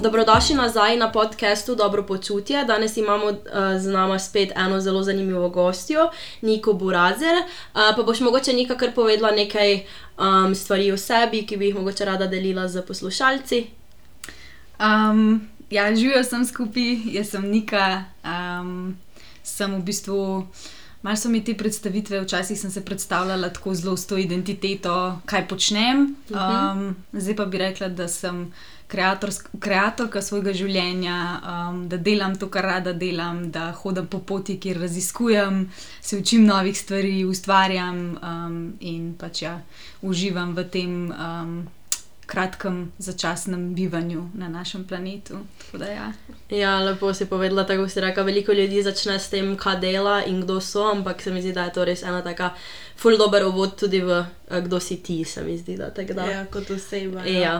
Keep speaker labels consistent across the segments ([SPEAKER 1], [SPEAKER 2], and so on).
[SPEAKER 1] dobrodošli nazaj na podkastu Dobro počutje. Danes imamo uh, z nami spet eno zelo zanimivo gostjo, Niko Burazer. Uh, pa boš mogoče nekaj kar povedala nekaj um, stvari o sebi, ki bi jih mogoče rada delila z poslušalci.
[SPEAKER 2] Um, ja, živijo sem skupaj, jaz sem Nika, um, sem v bistvu. Malo so mi te predstavitve, včasih sem se predstavljala tako zelo s to identiteto, kaj počnem. Um, zdaj pa bi rekla, da sem ustvarjalka svojega življenja, um, da delam to, kar rada delam, da hodim po poti, kjer raziskujem, se učim novih stvari, ustvarjam um, in pač ja, uživam v tem. Um, kratkem začasnem bivanju na našem planetu. Ja.
[SPEAKER 1] ja, lepo si povedala, tako si rekla. Veliko ljudi začne s tem, kaj dela in kdo so, ampak se mi zdi, da je to res ena taka full dober uvod tudi v eh, kdo si ti, se mi zdi. Da, da.
[SPEAKER 3] Ja, kot oseba.
[SPEAKER 1] Ja. Ja.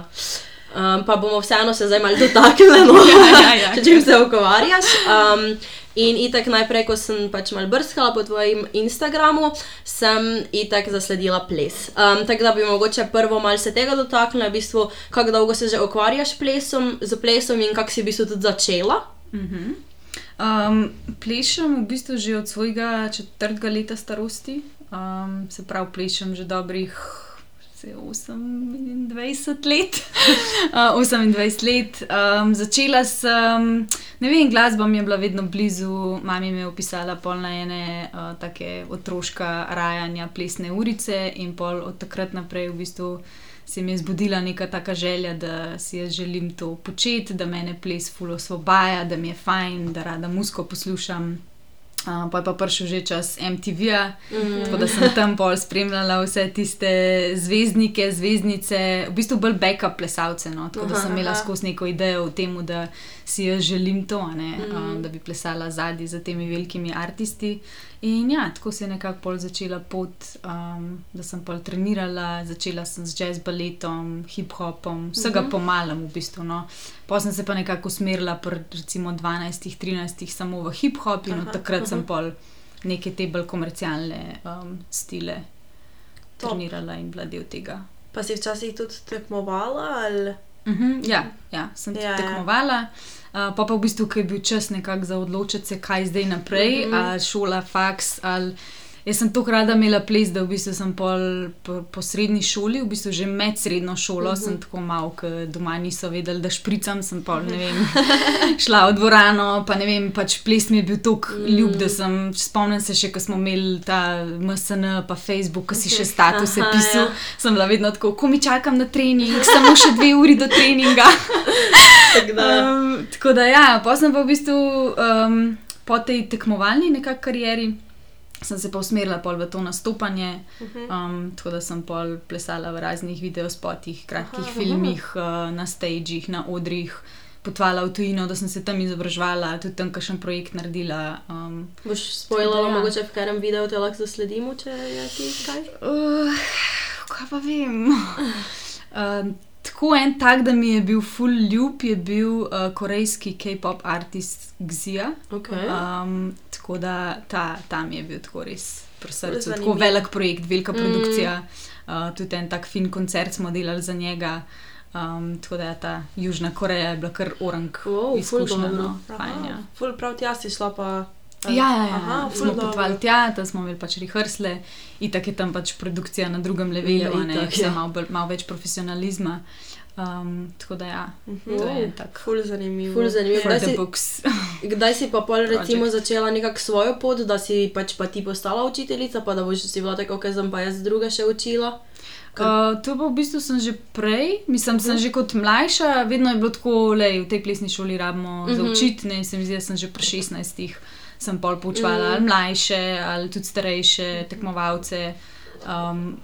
[SPEAKER 1] Um, pa bomo vseeno se zdaj malo dotaknili, no, ja, ja, ja, če čim se ukvarjaš. Um, in itak najprej, ko sem pač mal brskala po tvojem Instagramu, sem itak zasledila ples. Um, tako da bi mogoče prvo mal se tega dotaknila, v bistvu, kako dolgo se že ukvarjaš plesom, z plesom in kako si v bistvu tudi začela.
[SPEAKER 2] Uh -huh. um, plešem v bistvu že od svojega četrtega leta starosti, um, se pravi, plešem že dobrih. 28 let. uh, 28 let. Um, začela sem, ne vem, glasba mi je bila vedno blizu, mami mi je opisala polnajene uh, take otroška rajanja, plesne urice in pol od takrat naprej v bistvu. Se mi je zbudila neka taka želja, da si jaz želim to početi, da me ples fulo svobaja, da mi je fajn, da rada musko poslušam. Uh, pa je pa prišel že čas MTV-ja, mm. tako da sem tam bolj spremljala vse tiste zvezdnike, zvezdnice, v bistvu bolj backup plesalce. No? Tako da sem imela skozi neko idejo o tem, da si jaz želim to, mm. um, da bi plesala zadnji za temi velikimi umetniki. In ja, tako se je nekako začela pot, um, da sem pa trenirala, začela sem z jazz baletom, hip hopom, vsega mm -hmm. pomalem v bistvu. No. Potem sem se pa nekako usmerila, recimo 12-13, samo v hip hop in od takrat aha. Sem pol neke te bolj komercialne um, stile Top. trenirala in bila del tega.
[SPEAKER 3] Pa si včasih tudi tekmovala? Ali...
[SPEAKER 2] Uh mhm, -huh, ja, ja, sem ja, ja. tekmovala. Uh, pa pa v bistvu, ker je bil čas nekako za odločiti se, kaj zdaj naprej, mm -hmm. ali šola, faks ali Jaz sem tako rada imela ples, da v bistvu sem pol, po, po srednji šoli, v bistvu že med srednjo šolo, uh -huh. sem tako malo, ker doma niso vedeli, da špricam, sem pol, ne vem, šla v dvorano, pa ne vem, pač ples mi je bil tako mm. ljub, da sem, spomnim se še, ko smo imeli ta MSN, pa Facebook, ko si še statuse Aha, pisal, ja. sem bila vedno tako, ko mi čakam na trening, samo še dve uri do treninga. tako, da. Um, tako da ja, pa sem pa v bistvu um, po tej tekmovalni nekakšni karieri sem se pa usmerila v to nastopanje, mhm. um, tako da sem pol plesala v raznih videospotih, kratkih aha, filmih, uh, na stagih, na odrih. Potvala v tujino, da sem se tam izobraževala, tudi tam kakšen projekt naredila. Um,
[SPEAKER 1] Boš spojila, ja. mogoče v katerem videu te lahko zasledimo, če je ti kaj? Uh,
[SPEAKER 2] kaj pa vem. uh, tako en tak, da mi je bil full ljub, je bil uh, korejski K-pop artist Xia.
[SPEAKER 1] Okay.
[SPEAKER 2] Um, tako da ta, tam je bil tako res srcu, tako velik projekt, velika produkcija. Mm. Uh, tudi en tak fin koncert smo delali za njega. Um, tako da je ta Južna Koreja bila kar orang,
[SPEAKER 1] oh, izkušnja. No,
[SPEAKER 3] ja. Ful prav tja si šla pa.
[SPEAKER 2] Ja, ja, ja. Aha, smo potovali tja, tam smo imeli pač rehearsle, in tako je tam pač produkcija na drugem levelu, ja, ki ima malo, malo več profesionalizma. Um, tako da, ja, uh -huh. to je tako.
[SPEAKER 3] Ful zanimivo.
[SPEAKER 1] Ful zanimivo. Kdaj, si, kdaj si pa pol recimo začela nekako svojo pot, da si pač pa ti postala učiteljica, pa da boš si bila tako, ker sem pa jaz druga še učila?
[SPEAKER 2] Uh, to pa v bistvu sem že prej, mislim, uh -huh. sem že kot mlajša, vedno je bilo tako, da v tej plesni šoli rabimo uh -huh. za mhm. učitne, se mi zdi, da sem že pri 16 sem pol poučvala uh -huh. ali mlajše, ali tudi starejše tekmovalce. Um,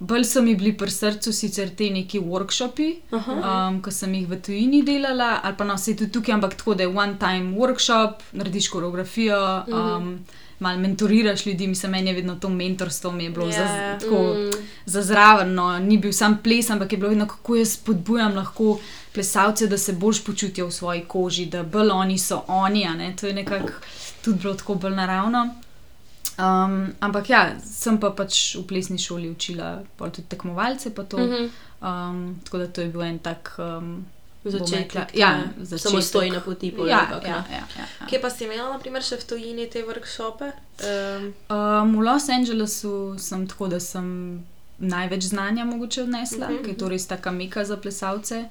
[SPEAKER 2] Bolj so mi bili pri srcu sicer te neki workshopi, um, ko sem jih v tujini delala, ali pa no, se tudi tukaj, ampak tako da je one-time workshop, narediš koreografijo, mhm. um, mm. malo mentoriraš ljudi, mislim, meni je vedno to mentorstvo mi je bilo yeah. za, ja. tako, mm. za zraven. No. Ni bil sam ples, ampak je bilo vedno, kako jaz spodbujam lahko plesalce, da se boljš počutijo v svoji koži, da bolj oni so oni. To je nekako tudi bilo tako bolj naravno. Um, ampak ja, sem pa pač v plesni šoli učila tudi tekmovalce. To. Uh -huh. um, tako da to je bil en tak um,
[SPEAKER 1] Začetek,
[SPEAKER 2] ja,
[SPEAKER 1] ne,
[SPEAKER 2] začetek.
[SPEAKER 1] samostojna poti. pol
[SPEAKER 2] Ja,
[SPEAKER 1] nekako,
[SPEAKER 2] ja,
[SPEAKER 1] ne.
[SPEAKER 2] ja, ja, ja.
[SPEAKER 3] Kje pa si imela, naprimer, še v tujini te workshope? Um,
[SPEAKER 2] Um, v Los Angelesu sem tako, da sem največ znanja mogoče odnesla, uh
[SPEAKER 3] Mhm.
[SPEAKER 2] -huh. ker je to res taka meka za plesalce.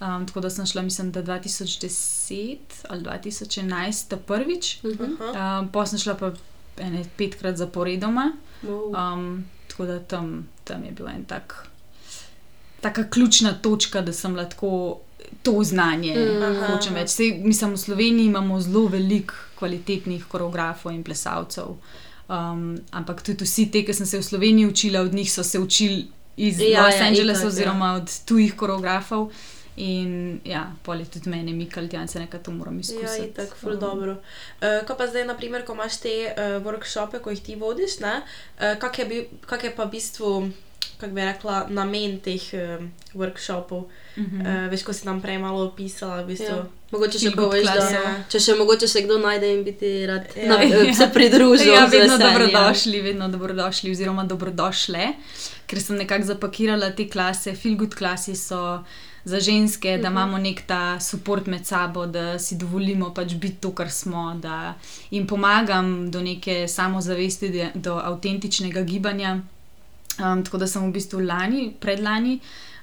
[SPEAKER 2] Um, tako da sem šla, mislim, da 2010 ali 2011 ta prvič,
[SPEAKER 1] Mhm.
[SPEAKER 3] aha.
[SPEAKER 2] um, pa sem šla pa ene petkrat zaporedoma.
[SPEAKER 1] Wow.
[SPEAKER 2] Um, tako da tam, tam je bil en tak, taka ključna točka, da sem lahko to znanje
[SPEAKER 1] Mm.
[SPEAKER 2] hočem več. Sej, mislim, v Sloveniji imamo zelo veliko kvalitetnih koreografov in plesalcev. Um, ampak tudi vsi te, ki sem se v Sloveniji učila, od njih so se učili iz
[SPEAKER 1] Ja,
[SPEAKER 2] ja, Los
[SPEAKER 1] ja,
[SPEAKER 2] Angelesa,
[SPEAKER 1] itak, ja.
[SPEAKER 2] oziroma od tujih koreografov. In ja, pol je tudi meni, Mikal, tja se nekaj to moram
[SPEAKER 3] Ja,
[SPEAKER 2] izkusiti.
[SPEAKER 3] itak, ful
[SPEAKER 2] Um,
[SPEAKER 3] dobro. Uh, ko pa zdaj, naprimer, ko imaš te uh, workshope, ko jih ti vodiš, ne, uh, kak, je bil, kak je pa v bistvu, kako bi rekla, namen teh uh, workshopov?
[SPEAKER 2] mhm.
[SPEAKER 3] Uh, veš, ko si tam prej malo opisala, v bistvu.
[SPEAKER 1] Ja. Mogoče še poveš, da
[SPEAKER 2] klase.
[SPEAKER 1] če še mogoče se kdo najde in bi ti rad
[SPEAKER 3] Ja.
[SPEAKER 1] na, se pridružil.
[SPEAKER 2] Ja, vedno
[SPEAKER 1] veseljem.
[SPEAKER 2] dobrodošli, vedno dobrodošli, oziroma dobrodošle, ker sem nekako zapakirala te klase. Feel good klasi so za ženske, da
[SPEAKER 1] Mhm.
[SPEAKER 2] imamo nek ta podpor med sabo, da si dovolimo pač biti to, kar smo, da jim pomagam do neke samozavesti, do avtentičnega gibanja. Um, tako da sem v bistvu lani, predlani.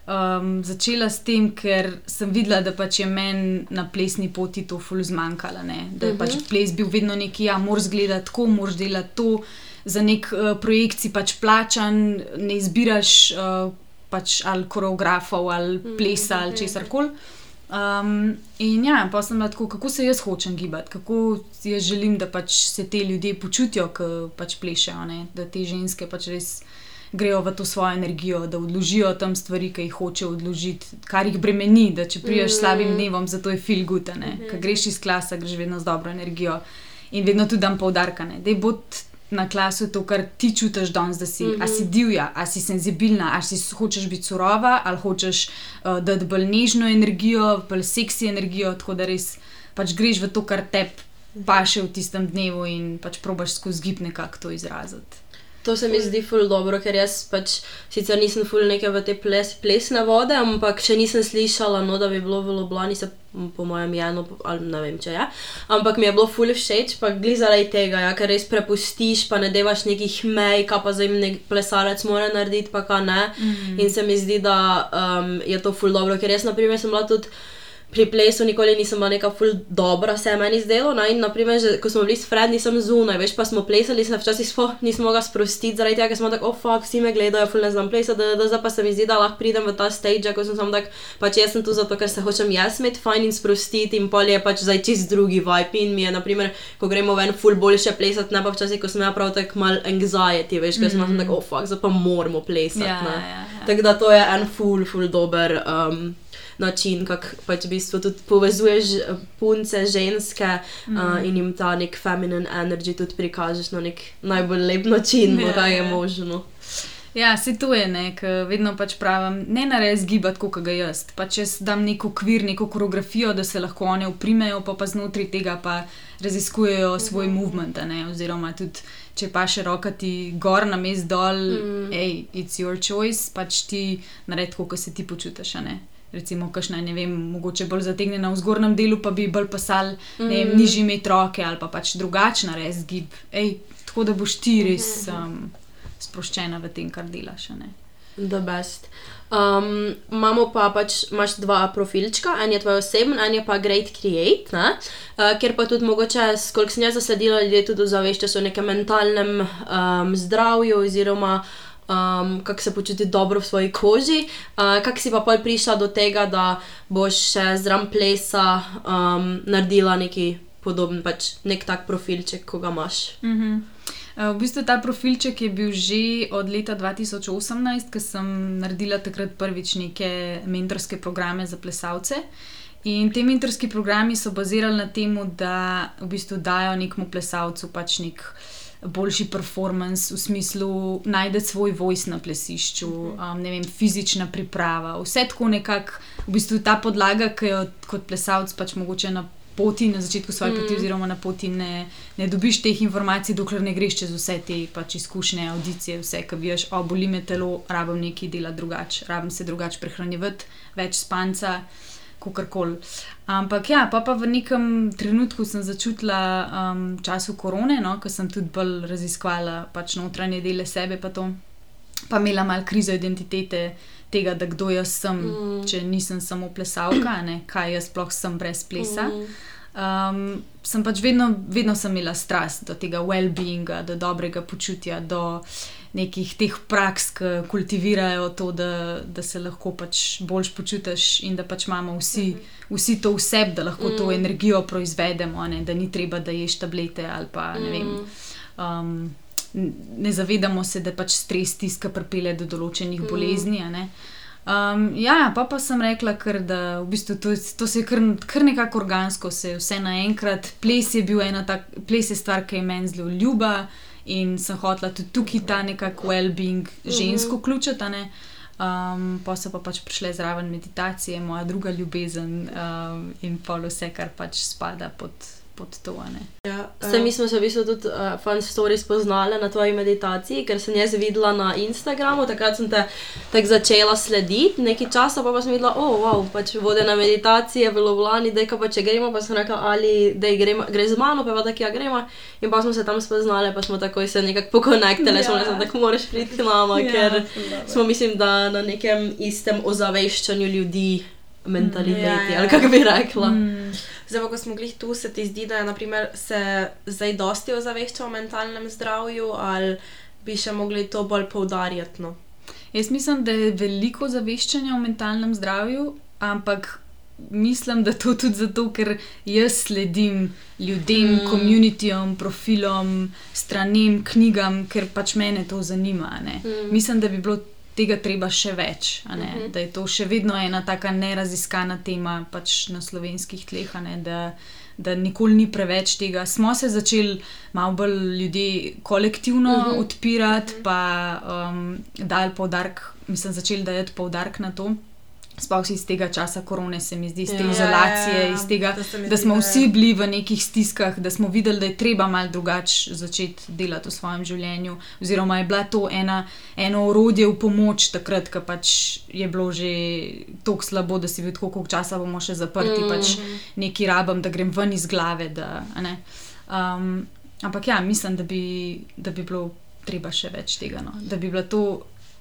[SPEAKER 2] Um, začela s tem, ker sem videla, da pač je meni na plesni poti to ful zmanjkalo. ne. Da je
[SPEAKER 1] Mhm.
[SPEAKER 2] pač ples bil vedno neki, ja, moraš gledati tako, moraš delati to, za nek uh, projekt si pač plačan, ne izbiraš uh, pač ali koreografov ali plesa ali česar koli. Um, in ja, pa sem bila tako, kako se jaz hočem gibati, kako jaz želim, da pač se te ljudje počutijo, ki pač plešejo, ne? da te ženske pač res grejo v to svojo energijo, da odložijo tam stvari, ki jih hočejo odložiti, kar jih bremeni, da če priješ s slabim dnevom, zato je feel good, mm -hmm. ker greš iz klasa, greš vedno z dobro energijo in vedno tudi dam poudarkane. Da je bod na klasu to, kar ti čutiš danes, da si, mm -hmm. a si divja, a si senzibilna, a si hočeš biti surova, ali hočeš uh, dati bolj nežno energijo, bolj seksi energijo, tako da res pač greš v to, kar te paše v tistem dnevu in pač probaš skozi gib nekako to izraziti.
[SPEAKER 1] To se mi zdi ful dobro, ker jaz pač sicer nisem ful neke v te ples, plesne vode, ampak še nisem slišala, no, da bi bilo v Ljubljani, se po mojem je eno, ali ne vem, če je. Ampak mi je bilo ful všeč, pa glih zaradi tega, ja, ker res prepustiš, pa ne devaš nekih mej, kaj pa zdaj nek plesalec mora narediti, pa kaj ne. Mm. In se mi zdi, da um, je to ful dobro, ker jaz, na primer, sem bila tudi. Pri plesu nikoli nisem bila neka ful dobra, se je meni zdelo. No, in naprimer, že, ko smo bili s Fredom, nisem zunaj, veš, pa smo plesali, se včasih sploh nisem mogla sprostiti, zaradi tega, ker smo tako, oh, fuck, vsi me gledajo, ful ne znam plesati, da, da zdaj pa se mi zdi, da lahko pridem v ta stage, ko sem samo tak, pač jaz sem tu zato, ker se hočem jaz imeti fajn in sprostiti in pol je pač zdaj čist drugi vibe in mi je, naprimer, ko gremo ven ful boljše plesati, ne pa včasih, ko sem ja prav tako mal anxiety, veš, ker sem mm -hmm. tako, oh, fuck, zdaj pa moramo plesati. Ne.
[SPEAKER 2] ja, ja.
[SPEAKER 1] Tako da to je en ful, ful dober. Um, Način, kako pač v bistvu tudi povezuješ eh, punce, ženske mm. uh, in jim ta nek feminine energy tudi prikažeš na nek najbolj lep način,
[SPEAKER 2] Ja,
[SPEAKER 1] ja, kaj je možno.
[SPEAKER 2] Ja, se to je, ne, ker vedno pač pravim, ne naredi zgibati, kot ga jaz. Pač jaz dam nek okvir, neko koreografijo, da se lahko one uprimejo, pa, pa znotraj tega pa raziskujejo svoj movement, a ne, oziroma tudi. Če pa še roka ti gor, na mest dol, mm. hej, it's your choice, pač ti naredi kot se ti počutiš. Recimo, kašna, ne vem, mogoče bolj zategnjena v zgornjem delu, pa bi bolj pasal, ne vem, nižji imeti roke ali pa pač drugačna res gib. Ej, tako da boš ti res um, sproščena v tem, kar delaš. ne.
[SPEAKER 1] The best. Um, imamo pa pač, imaš dva profilčka, en je tvoj osebni, en je pa Great Create, ne? uh, ker pa tudi mogoče, koliko sem jaz zasledila, ljudje tudi zaveščajo o nekem mentalnem um, zdravju oziroma um, kako se počuti dobro v svoji koži. Uh, kako si pa pol prišla do tega, da boš še zraven plesa um, naredila neki podoben, pač nek tak profilček, ko ga imaš.
[SPEAKER 2] Mhm. Eh, V bistvu ta profilček je bil že od leta 2018, ko sem naredila takrat prvič neke mentorske programe za plesalce. In te mentorski programi so bazirali na tem, da v bistvu dajo nekmu plesalcu pač nek boljši performance, v smislu najti svoj voice na plesišču, um, ne vem, fizična priprava, vse tako nekako, v bistvu ta podlaga, ki jo kot plesalec pač mogoče na poti, na začetku svoje mm. poti, oziroma na poti ne, ne dobiš teh informacij, dokler ne greš čez vse te pač izkušnje, audicije, vse, ki veš, o boli me telo, rabim nekaj dela drugače, rabim se drugače prehranjevati, več spanca. Kakorkoli. Ampak ja, pa, pa v nekem trenutku sem začutila um, času korone, no, ko sem tudi bolj raziskvala pač notranje dele sebe, pa to. Pa imela malo krizo identitete, tega, da kdo jaz sem, mm. če nisem samo plesalka, ne, kaj jaz sploh sem brez plesa. Mm. Um, sem pač vedno, vedno sem imela strast do tega well-beinga, do dobrega počutja, do nekih teh praks, ki kultivirajo to, da, da se lahko pač bolj počutiš in da pač imamo vsi, mhm. vsi to vse, da lahko mm. to energijo proizvedemo, ne, da ni treba, da ješ tablete ali pa ne vem. Mm. Um, ne zavedamo se, da pač stres tiska pripelje do določenih mm. bolezni. Um, ja, pa, pa sem rekla, kar, da v bistvu to, to se je kar, kar nekako organsko, se je vse naenkrat. Ples je bil ena tak, ples je stvar, ki je meni zelo ljuba in sem hotela tudi tukaj ta nekakšen well-being žensko vključiti. Mm -hmm. Um, pa so pa pač prišle zraven meditacije, moja druga ljubezen um, in pa vse, kar pač spada pod pod to.
[SPEAKER 1] Ja, uh, mi smo se v bistvu tudi uh, fan story spoznali na tvoji meditaciji, ker sem jaz videla na Instagramu, takrat sem te tak začela slediti, nekaj časa pa, pa sem videla, oh, wow, pač vode na meditacije, bilo vlani, da je pa če gremo, pa sem rekla, ali da gre z mano, pa pa tako ja gremo. In pa smo se tam spoznali, pa smo takoj se nekako pokonektali, ja. smo rekli, da moraš priti k nama, ja, ker smo mislim, da na nekem istem ozaveščanju ljudi mentaliteti, ja, ja. ali kako bi rekla. Mm.
[SPEAKER 3] Zdaj, ko smo bili tu, se ti zdi, da je naprimer, se zdaj dosti ozavešča o mentalnem zdravju, ali bi še mogli to bolj poudarjati? No?
[SPEAKER 2] Jaz mislim, da je veliko zaveščanja o mentalnem zdravju, ampak mislim, da to tudi zato, ker jaz sledim ljudem, mm. komunitijam, profilom, stranem, knjigam, ker pač mene to zanima. Mm. Mislim, da bi bilo tega treba še več. Uh mhm. -huh. Da je to še vedno ena tako neraziskana tema pač na slovenskih tleh, da, da nikoli ni preveč tega. Smo se začeli malo bolj ljudi kolektivno uh mhm. -huh. odpirati, uh mhm. -huh. pa um, dal poudarek, mislim, začeli dajati poudarek na to. Sploh iz tega časa korone, se mi zdi, iz te ja, izolacije, ja, ja, iz tega, da smo vsi bili v nekih stiskah, da smo videli, da je treba malo drugače začeti delati v svojem življenju. Oziroma, je bila to ena, eno orodje v pomoč, takrat, ko pač je bilo že tako slabo, da si videl, koliko časa bomo še zaprti, mm. pač neki rabam, da grem ven iz glave. Da, um, ampak ja, mislim, da bi, da bi bilo treba še več tega. No? Da bi bilo to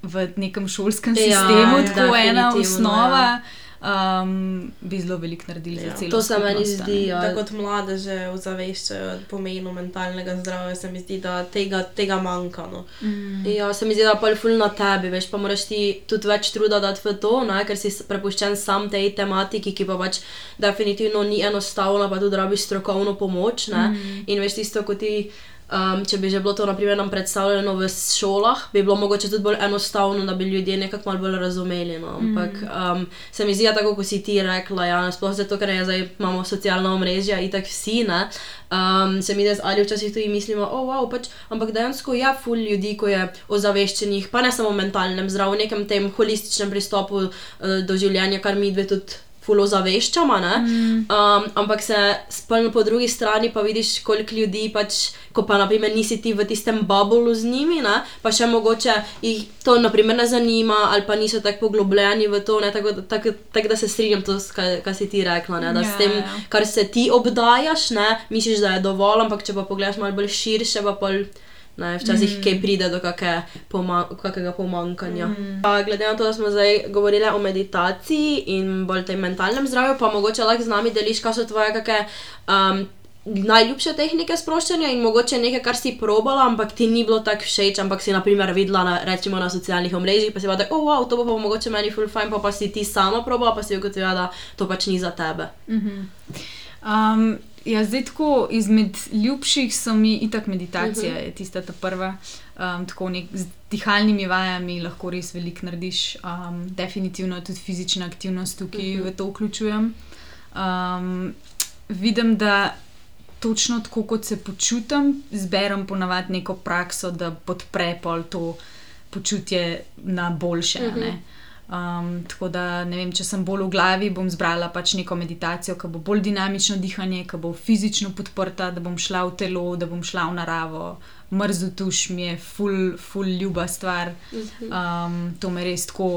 [SPEAKER 2] v nekem šolskem ja, sistemu, ja, tako ena osnova. Ja. Um, bi zelo veliko naredili ja, za celo.
[SPEAKER 1] To se meni zdi.
[SPEAKER 3] Ja. Da kot mlade že ozaveščajo pomenu mentalnega zdravja, se mi zdi, da tega, tega manjka. No.
[SPEAKER 1] Mm. Ja, se mi zdi, da pa je fulno na tebi, veš, pa moraš ti tudi več truda dati v to, ne, ker si prepuščen sam tej tematiki, ki pa pač definitivno ni enostavna, pa tudi rabiš strokovno pomoč. Mm. In veš tisto, kot ti. Um, če bi že bilo to naprimer, nam predstavljeno v šolah, bi bilo mogoče tudi bolj enostavno, da bi ljudje nekako malo bolj razumeli. No. Ampak um, se mi zdi, tako kot si ti rekla, ja, sploh zato, ker je, zdaj, imamo socialna omrežja in tako vsi. Um, se mi zdi, ali včasih tudi mislimo, oh, wow, pač, ampak dejansko je ja, ful ljudi, ko je ozaveščenih, pa ne samo v mentalnem zdravju, nekem tem holističnem pristopu uh, do življenja, kar mi dve tudi fulo zaveščamo. Mm. Um, ampak se spolno po drugi strani pa vidiš, koliko ljudi pač, ko pa naprimer nisi ti v tistem bublu z njimi, ne? pa še mogoče jih to naprimer ne zanima ali pa niso tako poglobljeni v to, tako tak, tak, da se strinjam to, kar si ti rekla, ne? da yeah. s ja, tem, ja. kar se ti obdajaš, ne? misliš, da je dovolj, ampak če pa pogledaš malo bolj širše, pa pol. Ne, včasih mm. kaj pride do kakega pomankanja. Mm. Glede na to, da smo zdaj govorili o meditaciji in bolj tem mentalnem zdravju, pa mogoče lahko z nami deliš, kaj so tvoje kakšne um, najljubše tehnike sproščanja in mogoče nekaj, kar si probala, ampak ti ni bilo tako všeč, ampak si naprimer videla na, recimo, na socialnih omrežjih, pa si pa tako, oh, wow, to bo pa mogoče meni full fine, pa, pa si ti sama probala, pa si ugotovila, da to pač ni za tebe.
[SPEAKER 2] Mm -hmm. um, Ja, zdaj tako izmed ljubših so mi itak meditacija, uh mhm. -huh. je tista ta prva. Um, tako nek, z dihalnimi vajami lahko res veliko narediš, um, definitivno tudi fizična aktivnost tukaj uh -huh. v to vključujem. Um, vidim, da točno tako, kot se počutim, zberem ponavadi neko prakso, da podpre pol to počutje na boljše. Uh -huh. Um, tako da, vem, če sem bolj v glavi, bom zbrala pač neko meditacijo, ki bo bolj dinamično dihanje, ki bo fizično podprta, da bom šla v telo, da bom šla v naravo. Mrzlo tuš mi je, ful, ful, ljuba stvar. Um, to me res tako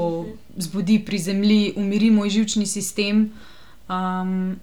[SPEAKER 2] zbudi pri zemlji, umiri moj živčni sistem. Um,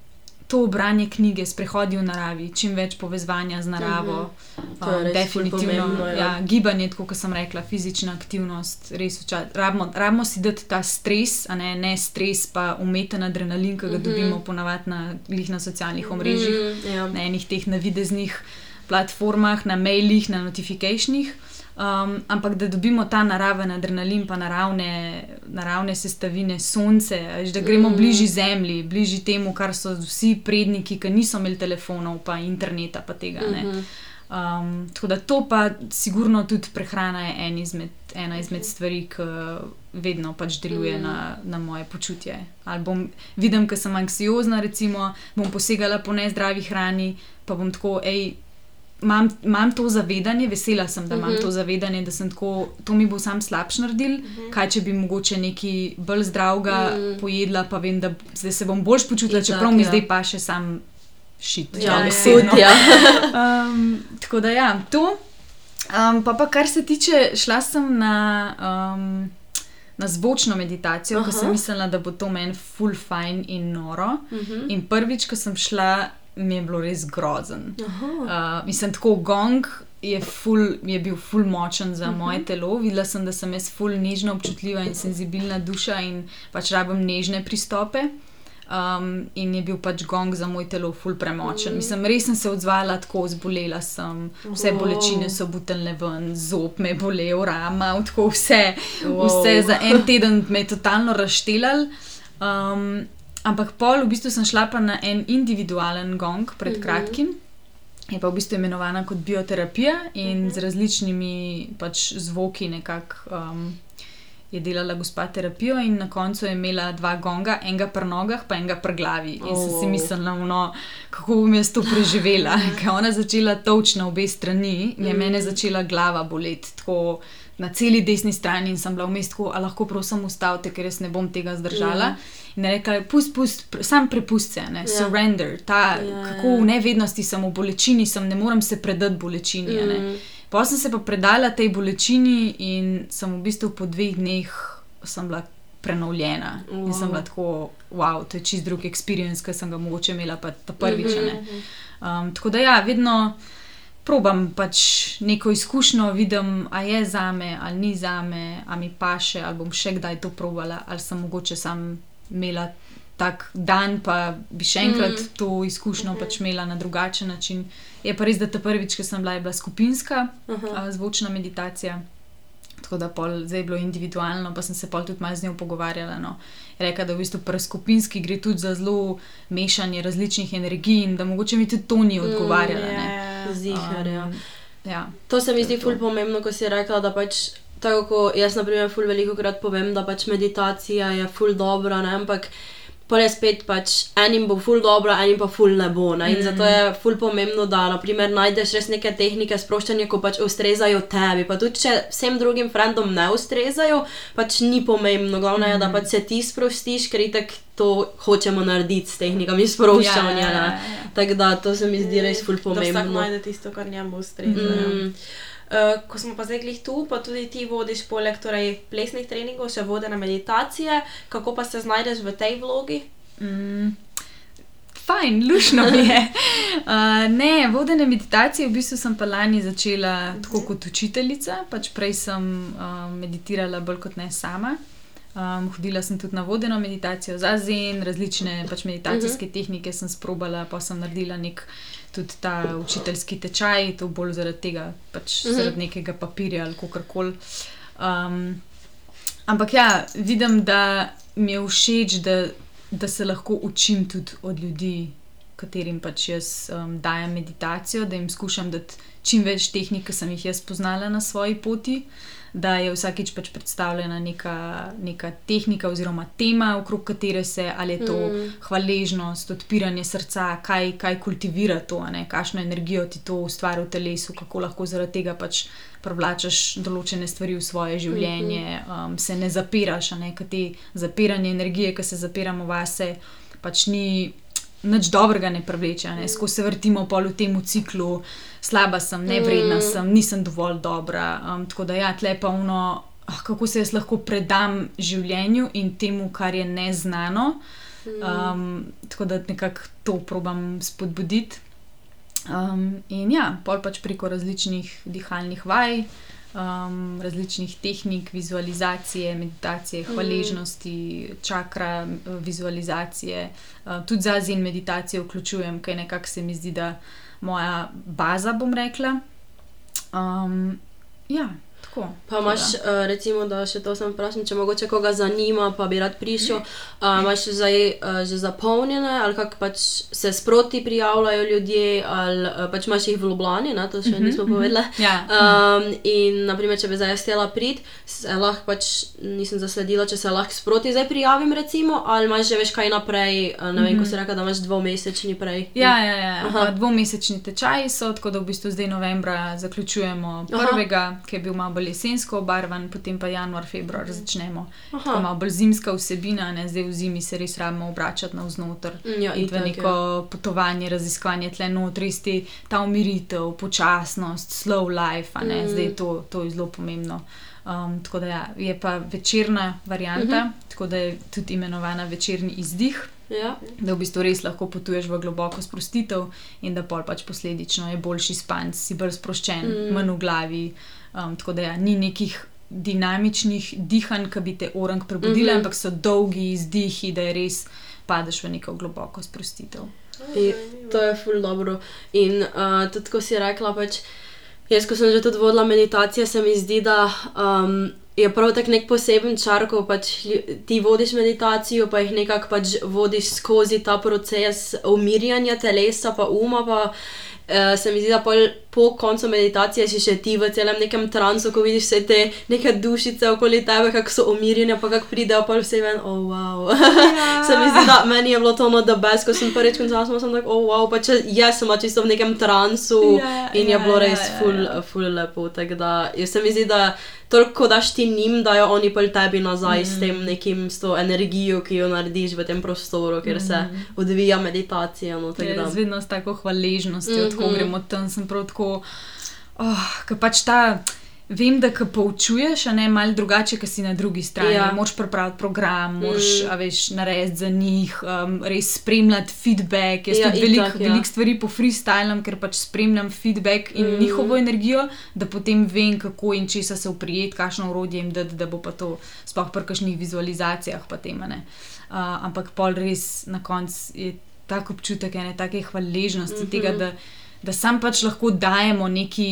[SPEAKER 2] to branje knjige, sprehodi v naravi, čim več povezovanja z naravo.
[SPEAKER 1] Mhm. Ful
[SPEAKER 2] definitivno.
[SPEAKER 1] pomembno, ja.
[SPEAKER 2] Ja, gibanje, kot sem rekla, fizična aktivnost, res včasih. Rabimo, rabimo si dati ta stres, a ne, ne stres, pa umeten adrenalin, ki ga dobimo ponavadi na, na socialnih omrežjih,
[SPEAKER 1] Mhm, ja.
[SPEAKER 2] na enih teh navideznih platformah, na mailih, na notifikacijih. Um, ampak da dobimo ta naraven adrenalin, pa naravne, naravne sestavine, sonce, veš, da gremo mm. bližje zemlji, bližje temu, kar so vsi predniki, ki niso imeli telefonov, pa interneta, pa tega. Mm -hmm. um, tako da to pa sigurno tudi prehrana je en izmed, ena izmed stvari, ki vedno pač deluje mm. na, na moje počutje. Ali bom, vidim, da sem anksiozna, recimo, bom posegala po nezdravi hrani, pa bom tako, hej, imam, imam to zavedanje, vesela sem, da imam uh -huh. to zavedanje, da sem tako, to mi bo sam slabš naredil. Uh -huh. Kaj če bi mogoče nekaj bolj zdravega uh -huh. pojedla, pa vem, da zdaj se bom boljš počutila,
[SPEAKER 1] Itak,
[SPEAKER 2] čeprav mi
[SPEAKER 1] ja.
[SPEAKER 2] zdaj pa še sam šit.
[SPEAKER 1] Ja,
[SPEAKER 2] dobesedno.
[SPEAKER 1] tudi, ja.
[SPEAKER 2] um, tako da ja, to. Um, pa, pa kar se tiče, šla sem na. Um, Na zvočno meditacijo, ker sem mislila, da bo to meni full fajn in noro. Uh
[SPEAKER 1] Mhm.
[SPEAKER 2] -huh. In prvič, ko sem šla, mi je bilo res grozen.
[SPEAKER 1] Aha.
[SPEAKER 2] Uh, mislim, tako gong je, ful, je bil ful močen za uh -huh. moje telo. Videla sem, da sem jaz ful nežna, občutljiva in senzibilna duša in pač rabim nežne pristope. Um, in je bil pač gong za moj telo ful premočen. Mm. Mislim, res sem se odzvala tako, zbolela sem, vse
[SPEAKER 1] Wow.
[SPEAKER 2] bolečine so butelne ven, zob me je bolel, rama, tako vse,
[SPEAKER 1] Wow.
[SPEAKER 2] vse za en teden me je totalno razštelal. Um, ampak pol, v bistvu sem šla pa na en individualen gong pred mm -hmm. kratkim. Je pa v bistvu imenovana kot bioterapija in mm -hmm. z različnimi pač zvoki nekako um, je delala gospa terapijo, in na koncu je imela dva gonga, enega pri nogah, pa enega pri glavi. In sem si
[SPEAKER 1] Oh.
[SPEAKER 2] mislila, no, kako bom jaz to preživela. Ker ona začela toč na obe strani, je mene začela glava boleti. Tako, Na celi desni strani in sem bila vmes tako, a lahko prosim ustavite, ker jaz ne bom tega zdržala.
[SPEAKER 1] Ja.
[SPEAKER 2] In je rekla, pust, pust, pr- sam prepust se, ne,
[SPEAKER 1] Ja.
[SPEAKER 2] surrender, ta,
[SPEAKER 1] Ja,
[SPEAKER 2] kako v nevednosti sem, v bolečini sem, ne morem se predati bolečini.
[SPEAKER 1] Mm.
[SPEAKER 2] Pa sem se pa predala tej bolečini in sem v bistvu po dveh dneh sem bila prenovljena. Wow. In sem bila tako, wow, to je čist drug experience, ki sem ga mogoče imela pa ta prvič. a ne. Um, tako da ja, vedno probam pač neko izkušnjo, vidim, a je za me ali ni za me, a mi paše, ali bom še kdaj to probala, ali sem mogoče sam imela. Tak dan, pa bi še enkrat mm. to izkušnjo pač imela na drugačen način. Je pa res, da ta prvič, ki sem bila, je bila skupinska a, zvočna meditacija. Tako da pol, zdaj je bilo individualno, pa sem se pol tudi malo z njo pogovarjala. No. Je Rekla, da v bistvu pri skupinski gre tudi za zelo mešanje različnih energij in da mogoče mi tudi to ni odgovarjalo.
[SPEAKER 3] Ja,
[SPEAKER 2] ne.
[SPEAKER 3] Ja, ja.
[SPEAKER 1] Zihar, ja.
[SPEAKER 2] ja.
[SPEAKER 1] To se mi zdi ful pomembno, ko si rekla, da pač. Tako kot jaz, na primer, ful veliko krat povem, da pač meditacija je ful dobra, ne? ampak pa je spet pač enim bo ful dobro, enim pa ful ne bo. Ne? In mm. zato je ful pomembno, da naprimer, najdeš res neke tehnike sproščanja, ko pač ustrezajo tebi. Pa tudi če vsem drugim frendom ne ustrezajo, pač ni pomembno. Glavno je, da pač se ti sprostiš, ker itek to hočemo narediti s tehnikami sproščanja.
[SPEAKER 2] Ja, ja,
[SPEAKER 1] ne.
[SPEAKER 2] ja, ja.
[SPEAKER 1] Tako da to se mi zdi res ful
[SPEAKER 3] Da vsak
[SPEAKER 1] pomembno.
[SPEAKER 3] najde tisto, kar njemu ustreza.
[SPEAKER 1] Mm.
[SPEAKER 3] Uh, ko smo pa zdaj glih tu, pa tudi ti vodiš poleg torej, plesnih treningov, še vode na meditacije, kako pa se znajdeš v tej vlogi?
[SPEAKER 2] Mm, fajn, lušno mi je. Uh, ne, vodene meditacije v bistvu sem pa lani začela tako kot učiteljica, pač prej sem uh, meditirala bolj kot ne sama. Um, hodila sem tudi na vodeno meditacijo za zen, različne pač meditacijske tehnike sem sprobala, pa sem naredila nek tudi ta učiteljski tečaj, to bolj zaradi tega, pač
[SPEAKER 1] Mhm.
[SPEAKER 2] zaradi nekega papirja ali kakorkoli. Um, ampak ja, vidim, da mi je všeč, da, da se lahko učim tudi od ljudi, katerim pač jaz um, dajem meditacijo, da jim skušam dati čim več tehnik, ki sem jih jaz poznala na svoji poti. Da je vsakič pač predstavljena neka, neka tehnika oziroma tema, okrog katere se ali je to mm. hvaležnost, odpiranje srca, kaj, kaj kultivira to, ne, kakšno energijo ti to ustvari v telesu, kako lahko zaradi tega pač privlačaš določene stvari v svoje življenje, um, se ne zapiraš, ne, ker te zapiranje energije, ki se zapiramo vase, pač ni nič dobrega ne privleče, a ne, skozi se vrtimo pol v tem ciklu, slaba sem, nevredna sem, nisem dovolj dobra. Um, tako da ja, tle pa uno, ah, kako se jaz lahko predam življenju in temu, kar je neznano. Um, tako da nekako to probam spodbuditi. Um, in ja, pol pač preko različnih dihalnih vaj, um, različnih tehnik, vizualizacije, meditacije, hvaležnosti, čakra, vizualizacije, uh, tudi za zin meditacijo vključujem, kaj nekako se mi zdi, da moja baza, bom rekla. Um, ja, tako.
[SPEAKER 1] Pa imaš, uh, recimo, da še to sem vprašal, če mogoče koga zanima, pa bi rad prišel. Uh, imaš zdaj uh, že zapolnjene, ali kako pač se sproti prijavljajo ljudje, ali uh, pač imaš jih v Ljubljani, ne? to še uh -huh, nismo povedali.
[SPEAKER 2] Uh -huh. ja.
[SPEAKER 1] um, in, naprimer, če bi zdaj stela prid, se lahko pač nisem zasledila, če se lahko sproti zdaj prijavim, recimo, ali imaš že veš kaj naprej. Ne vem, uh -huh. ko si rekel, da imaš dvomesečni prej.
[SPEAKER 2] Ja, ja, ja. dvomesečni tečaj so, tako da v bistvu zdaj novembra zaključujemo prvega, Aha. ki je bil malo bolj jesensko obarvan, potem pa januar, februar začnemo. Tako malo bolj zimska vsebina, ne? zdaj v zimi se res rabimo obračati navznoter.
[SPEAKER 1] Ja,
[SPEAKER 2] in v neko ja. potovanje, raziskovanje tle notri, ta umiritev, počasnost, slow life, mm. zdaj to, to je zelo pomembno. Um, tako da ja, je pa večerna varianta, uh mhm. -huh. tako da je tudi imenovana večerni izdih.
[SPEAKER 1] Ja.
[SPEAKER 2] Da v bistvu res lahko potuješ v globoko sprostitev, in da pol pač posledično je boljši spanc, si bolj sproščen, mm. manj v glavi. Um, tako da ja, ni nekih dinamičnih dihanj, ki bi te orang prebudili, mm -hmm. ampak so dolgi izdihi, da je res padeš v neko globoko sprostitev.
[SPEAKER 1] In to je ful dobro. In uh, tudi, ko si rekla, pač. Jaz, ko sem že tudi vodila meditacije, se mi zdi, da um, je prav tak nek poseben čar, ko pač ti vodiš meditacijo, pa jih nekako pač vodiš skozi ta proces umirjanja telesa, pa uma. Pa, uh, se mi zdi, da pol, po koncu meditacije si še ti v celem nekem transu, ko vidiš vse te neke dušice okoli tebe, kako so umirjene, pa kako pridejo pa vse ven, oh wow. Ja. se mi zdi, da meni je bilo to no the best, ko sem prvič končala, sem tako, oh wow, pa če jaz sem čisto v nekem transu ja, in ja, je bilo res ja, full, ja. full lepo. Tako da, se mi zdi, da toliko daš ti njim, da jo oni pol tebi nazaj mm. s tem nekim, s to energijo, ki jo narediš v tem prostoru, kjer mm. se odvija meditacija. No,
[SPEAKER 2] jaz vedno s tako hvaležnostjo, mm -hmm. Tako gremo tam, sem prav tako, oh, ker pač ta. Vem, da ko poučuješ, a ne malo drugače, ki si na drugi strani. Ja. Moš pripraviti program, moš mm. narediti za njih, um, res spremljati feedback. Jaz ja, veliko ja. velik stvari po freestylam, ker pač spremljam feedback in mm. njihovo energijo, da potem vem, kako in česa se uprijeti, kakšno urodje jim dati, da bo pa to sploh pri kakšnih vizualizacijah. Tem, uh, ampak pol res na koncu je tako občutek ene take hvaležnosti mm -hmm. tega, da da sam pač lahko dajemo neki,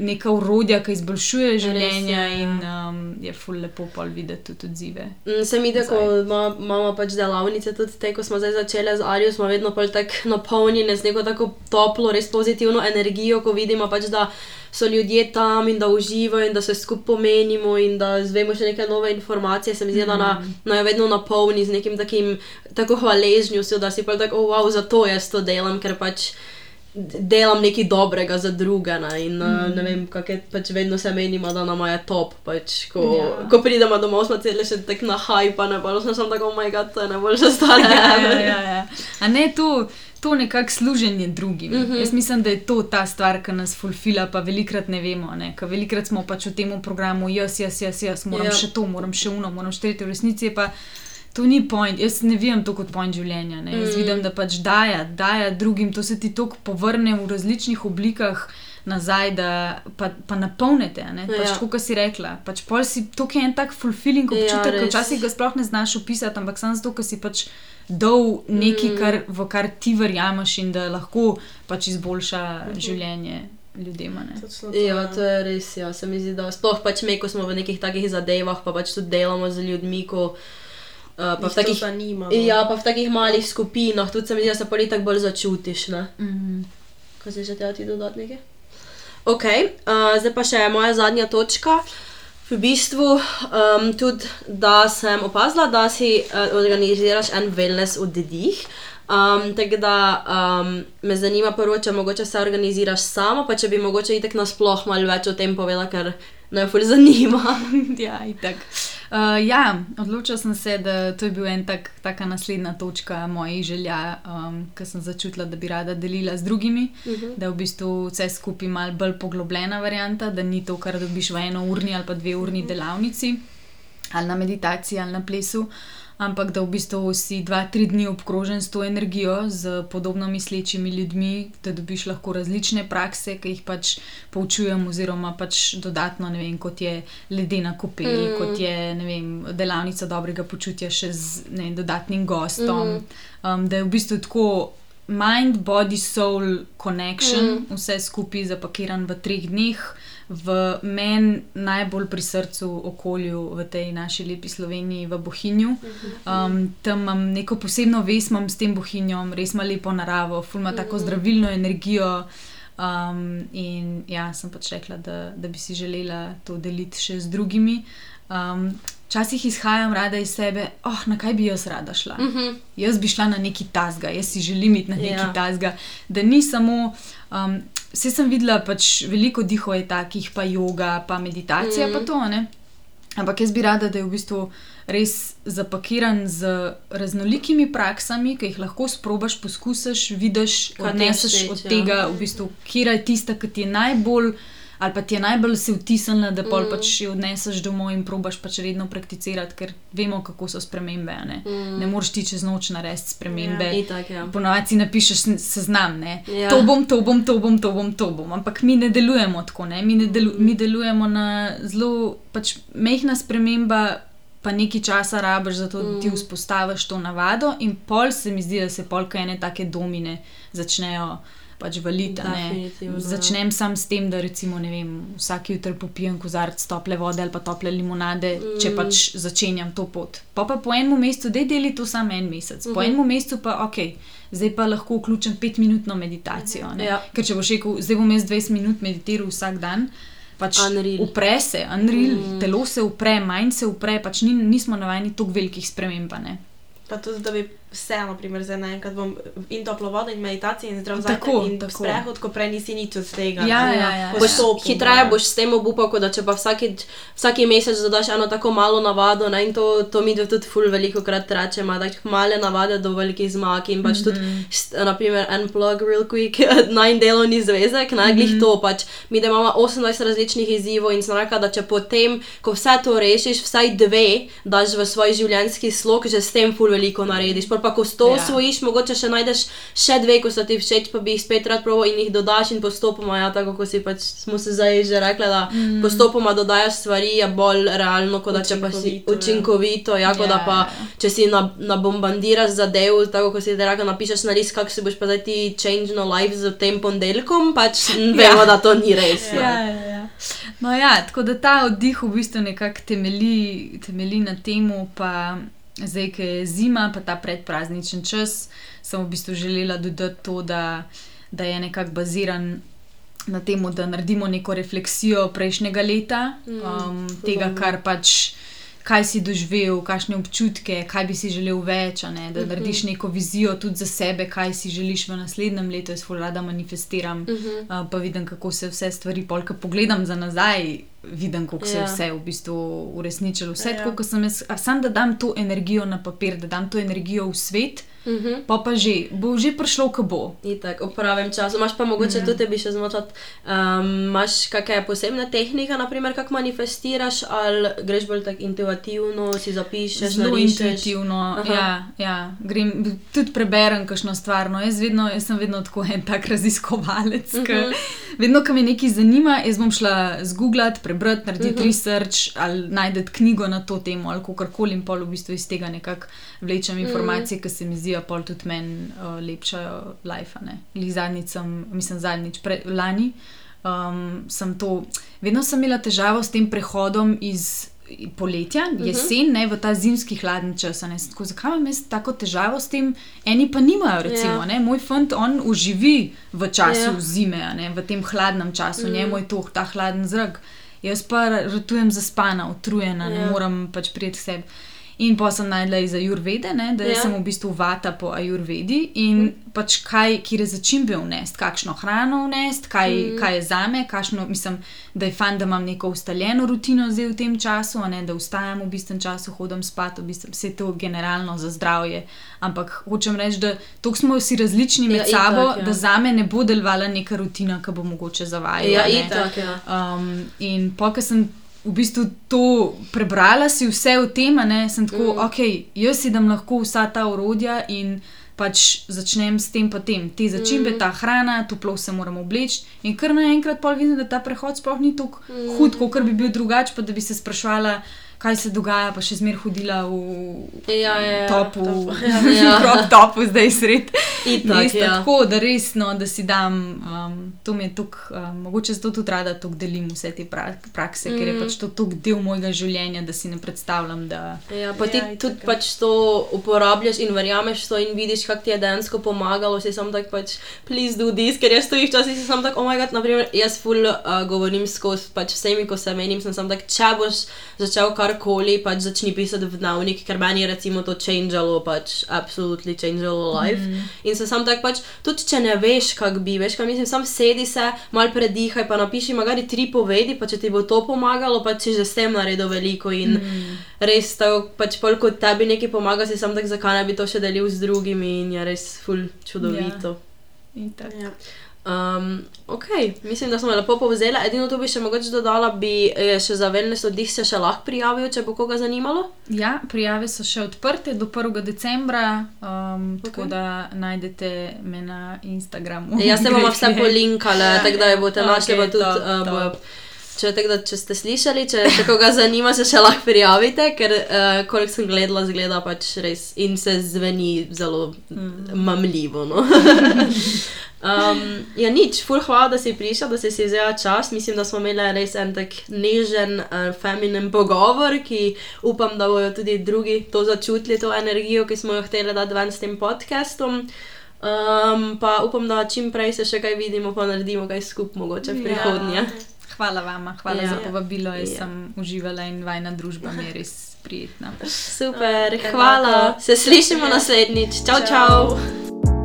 [SPEAKER 2] neka urodja, ki izboljšuje življenje je, in um, je ful lepo pol videti tudi odzive.
[SPEAKER 1] Mm, se mi da, ko imamo pač delavnice, tudi te, ko smo zdaj začeli z Arijo, smo vedno tako napolnjeni z neko tako toplo, res pozitivno energijo, ko vidimo pač, da. So ljudje tam in da uživajo, in da se skupaj pomenimo, in da zvemo še neke nove informacije. Se mi zdi, da nas mm. na, vedno napolni z nekim takim tako hvaležnostjo, da si pa tako, oh, wow, zato jaz to delam, ker pač delam nekaj dobrega za druge. Ne, in, mm. ne vem, kako je pač vedno se menimo, da nam je top. Pač, ko, ja. ko pridemo domov, smo celi še tako na hajpa, ne pa smo tako, oh, moj bog, to je najboljša stvar.
[SPEAKER 2] Ja, ja, ja, ja. A ne tu. To je nekako služenje drugim. Mm -hmm. Jaz mislim, da je to ta stvar, ki nas fulfila, pa velikrat ne vemo. Ne? Velikrat smo pač v tem programu, jaz, jaz, jaz, jaz moram yep. Ja. še to, moram še uno, moram še tretje, v resnici je pa to ni point, jaz ne vidim to kot point življenja. Mm. Jaz vidim, da pač daja, daja drugim, to se ti tako povrne v različnih oblikah. Nazaj, da pa, pa napolnite. Pač, ja. Kot si rekla, pač si, to je en tak fulfilling ja, občutek, ja, ki včasih ga sploh ne znaš opisati, ampak samo zato, ker si pač dol nekaj, mm. kar, v kar ti verjameš in da lahko pač izboljša mm -hmm. življenje ljudem.
[SPEAKER 1] Ja, ja, to je res. Ja. Se mi zdi, da sploh pač me, ko smo v nekih takih zadevah, pa pač tudi delamo z ljudmi. Ko, Uh, pa, v takih,
[SPEAKER 3] zanima, no.
[SPEAKER 1] ja, pa v takih malih skupinah, tudi se mi zdi, da se pa tako bolj začutiš. Mm
[SPEAKER 2] -hmm.
[SPEAKER 1] Kaj se že ti dodati nekaj? Ok, uh, zdaj pa še moja zadnja točka. V bistvu um, tudi, da sem opazila, da si uh, organiziraš en wellness oddih. Um, tako da um, me zanima, prvo, če mogoče se organiziraš sama, pa če bi mogoče itek nasploh malo več o tem povedala, ker me fulj zanima.
[SPEAKER 2] ja, itek. Uh, ja, odločila sem se, da to je bil en tak, taka naslednja točka mojih želja, um, ki sem začutila, da bi rada delila z drugimi, uh mhm. -huh. da je v bistvu vse skupaj malo bolj poglobljena varianta, da ni to, kar dobiš v eno urni ali pa dve urni delavnici ali na meditaciji ali na plesu. Ampak da v bistvu si dva, tri dni obkrožen s to energijo, z podobno mislečimi ljudmi, da dobiš lahko različne prakse, ki jih pač poučujem, oziroma pač dodatno, ne vem, kot je ledena kopel, mm. kot je vem, delavnica dobrega počutja še z ne, dodatnim gostom. Mm. Um, da je v bistvu tako. Mind, body, soul, connection, mm. vse skupaj zapakiran v treh dneh, v meni najbolj pri srcu okolju v tej naši lepi Sloveniji, v Bohinju. Um, tam imam neko posebno vez s tem Bohinjom, res ima lepo naravo, fulma tako mhm. zdravilno energijo. Um, in ja, sem pač rekla, da, da bi si želela to deliti še z drugimi. Um, Včasih izhajam rada iz sebe, oh, na kaj bi jaz rada šla. Uh mhm. -huh. Jaz bi šla na neki tasga, jaz si želim iti na neki ja. tasga. Da ni samo, um, vse sem videla, pač veliko dihov je takih, pa yoga, pa meditacija, -huh. pa mhm. to. Ne? Ampak jaz bi rada, da je v bistvu res zapakiran z raznolikimi praksami, ki jih lahko sprobaš, poskusiš, vidiš, kaj neseš od tega, ja. v bistvu, kje je tista, ki ti je najbolj ali pa ti je najbolj se vtisnila, da pol mm. pač jo odneseš domov in probaš pač redno prakticirati, ker vemo, kako so spremembe. Ne, mm. ne moreš ti čez noč narediti spremembe. Ja, ja. Ponovadi napišeš seznam, ja. to bom, to bom, to bom, to bom, to bom. Ampak mi ne delujemo tako, ne? Mi, ne delu mm. mi delujemo na zelo pač mehna sprememba. Pa nekaj časa rabiš, zato da ti mm. vzpostaviš to navado, in pol se mi zdi, da se polka ene take domine začnejo pač valiti. Začnem sam s tem, da recimo, vem, vsak jutro popijem kozarc tople vode ali pa tople limonade, mm. če pač začenjam to pot. Pa pa po enem mestu, da deli to samo en mesec, mm -hmm. po mhm. enem mestu pa ok. Zdaj pa lahko vključim petminutno meditacijo. Ja. Ker če boš rekel, zdaj bom jaz 20 minut meditiral vsak dan, pač upre se, unreal, mm. telo se upre, manj se upre, pač ni, nismo navajeni toliko velikih sprememb.
[SPEAKER 3] Pa tudi, da bi vseeno, naprimer, za enkrat bom in toplo vodo, in meditacijo, in zdrav zajtrk, in tako. sprehod, ko prej nisi nič od tega.
[SPEAKER 2] Ja, ja, ja, ja.
[SPEAKER 1] Boš, hitreje boš s tem obupal, kot da če pa vsaki, vsaki mesec dodaš eno tako malo navado, ne, in to, to mi tudi ful veliko krat rečemo, da male navade do velikih zmag in pač mm -hmm. tudi, mhm. naprimer, en plug real quick, nine delovni zvezek, naglih mm -hmm. to pač, mi da imamo 28 različnih izzivov in znaka, da če potem, ko vse to rešiš, vsaj dve daš v svoj življenjski slog, že s tem ful veliko narediš pa ko sto ja. osvojiš, mogoče še najdeš še dve, ko so ti všeč, pa bi jih spet rad proval in jih dodaš in postopoma, ja, tako kot si pač smo se zdaj že rekli, da mm. postopoma dodajaš stvari, je bolj realno, kot da če pa si učinkovito, ja, kot da ja, pa ja. če si nabombardiraš na zadev, tako kot si ti rekel, napišeš na list, kako si boš pa zdaj ti change no life z tem ponedeljkom, pač vemo, ja. da to ni res.
[SPEAKER 2] Ja. Ja, ja, ja. No, ja, tako da ta oddih v bistvu nekako temelji, temelji na tem, pa zdaj, ki je zima, pa ta predprazničen čas, sem v bistvu želela dodati to, da, da je nekako baziran na tem, da naredimo neko refleksijo prejšnjega leta, mm, um, tega, kar pač. Kaj si doživel, kakšne občutke, kaj bi si želel več, ne? da mhm. narediš neko vizijo tudi za sebe, kaj si želiš v naslednjem letu. Jaz rada manifestiram, uh -huh. uh, pa vidim, kako se vse stvari, polka pogledam za nazaj, vidim, kako se je ja. vse v bistvu uresničilo. Vse ja. tako, kot sem jaz, samo da dam to energijo na papir, da dam to energijo v svet. Uh mhm. -huh. Pa pa že, bo že prišlo, ko bo.
[SPEAKER 1] Itak, v pravem času. Imáš pa mogoče ja. tudi, bi še zmotil, um, imaš kakšne posebne tehnike, naprimer, kako manifestiraš, ali greš bolj tako intuitivno, si zapišeš.
[SPEAKER 2] Zelo intuitivno, ja, ja. Grem, tudi preberem kakšno stvar. No, jaz, vedno, jaz sem vedno tako en tak raziskovalec. Uh -huh. Vedno, ko me nekaj zanima, jaz bom šla zgooglati, prebrati, narediti uh mhm. -huh. research ali najdete knjigo na to temo ali karkoli in pol v bistvu iz tega nekako vlečem mhm. informacije, uh -huh. ki se mi zdijo pol tudi meni uh, lepšajo life. Zadnjič sem, mislim, zadnjič pre, lani. Um, sem to, vedno sem imela težavo s tem prehodom iz poletja, uh mhm. -huh. jesen, ne, v ta zimski hladni čas. Tako, zakaj imam jaz tako težavo s tem? Eni pa nimajo, recimo, yeah. Ja. moj fant, on uživi v času yeah. Ja. zime, ne, v tem hladnem času, mm. njemu je to ta hladen zrak. Jaz pa ratujem zaspana, utrujena, yeah. ne ja. morem pač prijeti k sebi. In pa sem najdla iz Ajurvede, ne, da ja. sem v bistvu vata po Ajurvedi in mm. pač kaj, kje začimbe vnest, kakšno hrano vnest, kaj, mm. kaj je za me, kakšno, mislim, da je fan, da imam neko ustaljeno rutino zdaj v tem času, ne, da vstajam v bistvu času, hodim spat, v bistvu vse to generalno za zdravje. Ampak hočem reči, da to smo vsi različni med ja, sabo, itak, ja. da za me ne bo delovala neka rutina, ki bo mogoče zavajati.
[SPEAKER 1] Ja, itak, ja.
[SPEAKER 2] Um, in pa, ker sem v bistvu to prebrala, si vse o tem, ne, sem tako, mm. ok, jaz si dam lahko vsa ta urodja in pač začnem s tem, pa tem, te začimbe, mm. ta hrana, toplo se moramo obleči. In kar naenkrat pa vidim, da ta prehod sploh ni tako mm. hud, kot bi bil drugače, pa da bi se sprašvala kaj se dogaja, pa še zmeraj hodila v
[SPEAKER 1] ja, ja, ja
[SPEAKER 2] topu,
[SPEAKER 1] ja,
[SPEAKER 2] ja. v topu, zdaj sred.
[SPEAKER 1] Tak, ja.
[SPEAKER 2] Tako da resno, da si dam, um, to mi je tukaj, um, mogoče zato tudi rada tukaj delim vse te pra prakse, mm. ker je mhm. pač to tukaj del mojega življenja, da si ne predstavljam. Da...
[SPEAKER 1] Ja, pa ti ja, tudi pač to uporabljaš in verjameš to in vidiš, kako ti je dejansko pomagalo, si sam tak pač, please do this, ker jaz stojim včasih, si sam tak, oh my god, naprimer, jaz full uh, govorim skozi pač vsemi, ko se menim, sem sam tak, če boš začel kar karkoli, pač začni pisati v dnevnik, ker meni je recimo to changealo, pač absolutely changealo life. Mm. In se sam tako pač, tudi če ne veš, kak bi, veš, kaj mislim, sam sedi se, mal predihaj, pa napiši magari tri povedi, pa če ti bo to pomagalo, pa si že s tem naredil veliko in mm. res tako, pač pol kot tebi nekaj pomaga, si sam tako, zakaj ne bi to še delil z drugimi in je res ful čudovito.
[SPEAKER 2] Yeah.
[SPEAKER 1] Um, ok, mislim, da smo lepo povzeli. Edino to bi še mogoče dodala, bi še za wellness oddih se še lahko prijavil, če bo koga zanimalo.
[SPEAKER 2] Ja, prijave so še odprte do 1. decembra, um, okay. tako da najdete me na Instagramu.
[SPEAKER 1] Ja, jaz se bom vse polinkala, ja, tako da jo boste našli okay, tudi. To, to. Če, da, če ste slišali, če se koga zanima, se še lahko prijavite, ker uh, koliko sem gledala, zgleda pač res in se zveni zelo mm. mamljivo. No? um, ja, nič, ful, hvala, da si prišel, da si si vzel čas. Mislim, da smo imeli res en tak nežen, uh, feminin pogovor, ki upam, da bodo tudi drugi to začutili, to energijo, ki smo jo hteli dati ven s tem podcastom. Um, pa upam, da čim prej se še kaj vidimo, pa naredimo kaj skupaj, mogoče v ja. prihodnje. Ja
[SPEAKER 2] hvala vam, hvala ja. za povabilo. Jaz ja. sem uživala in vajna družba mi je res prijetna.
[SPEAKER 1] Super, hvala. Se slišimo naslednjič. Čau, čau. čau.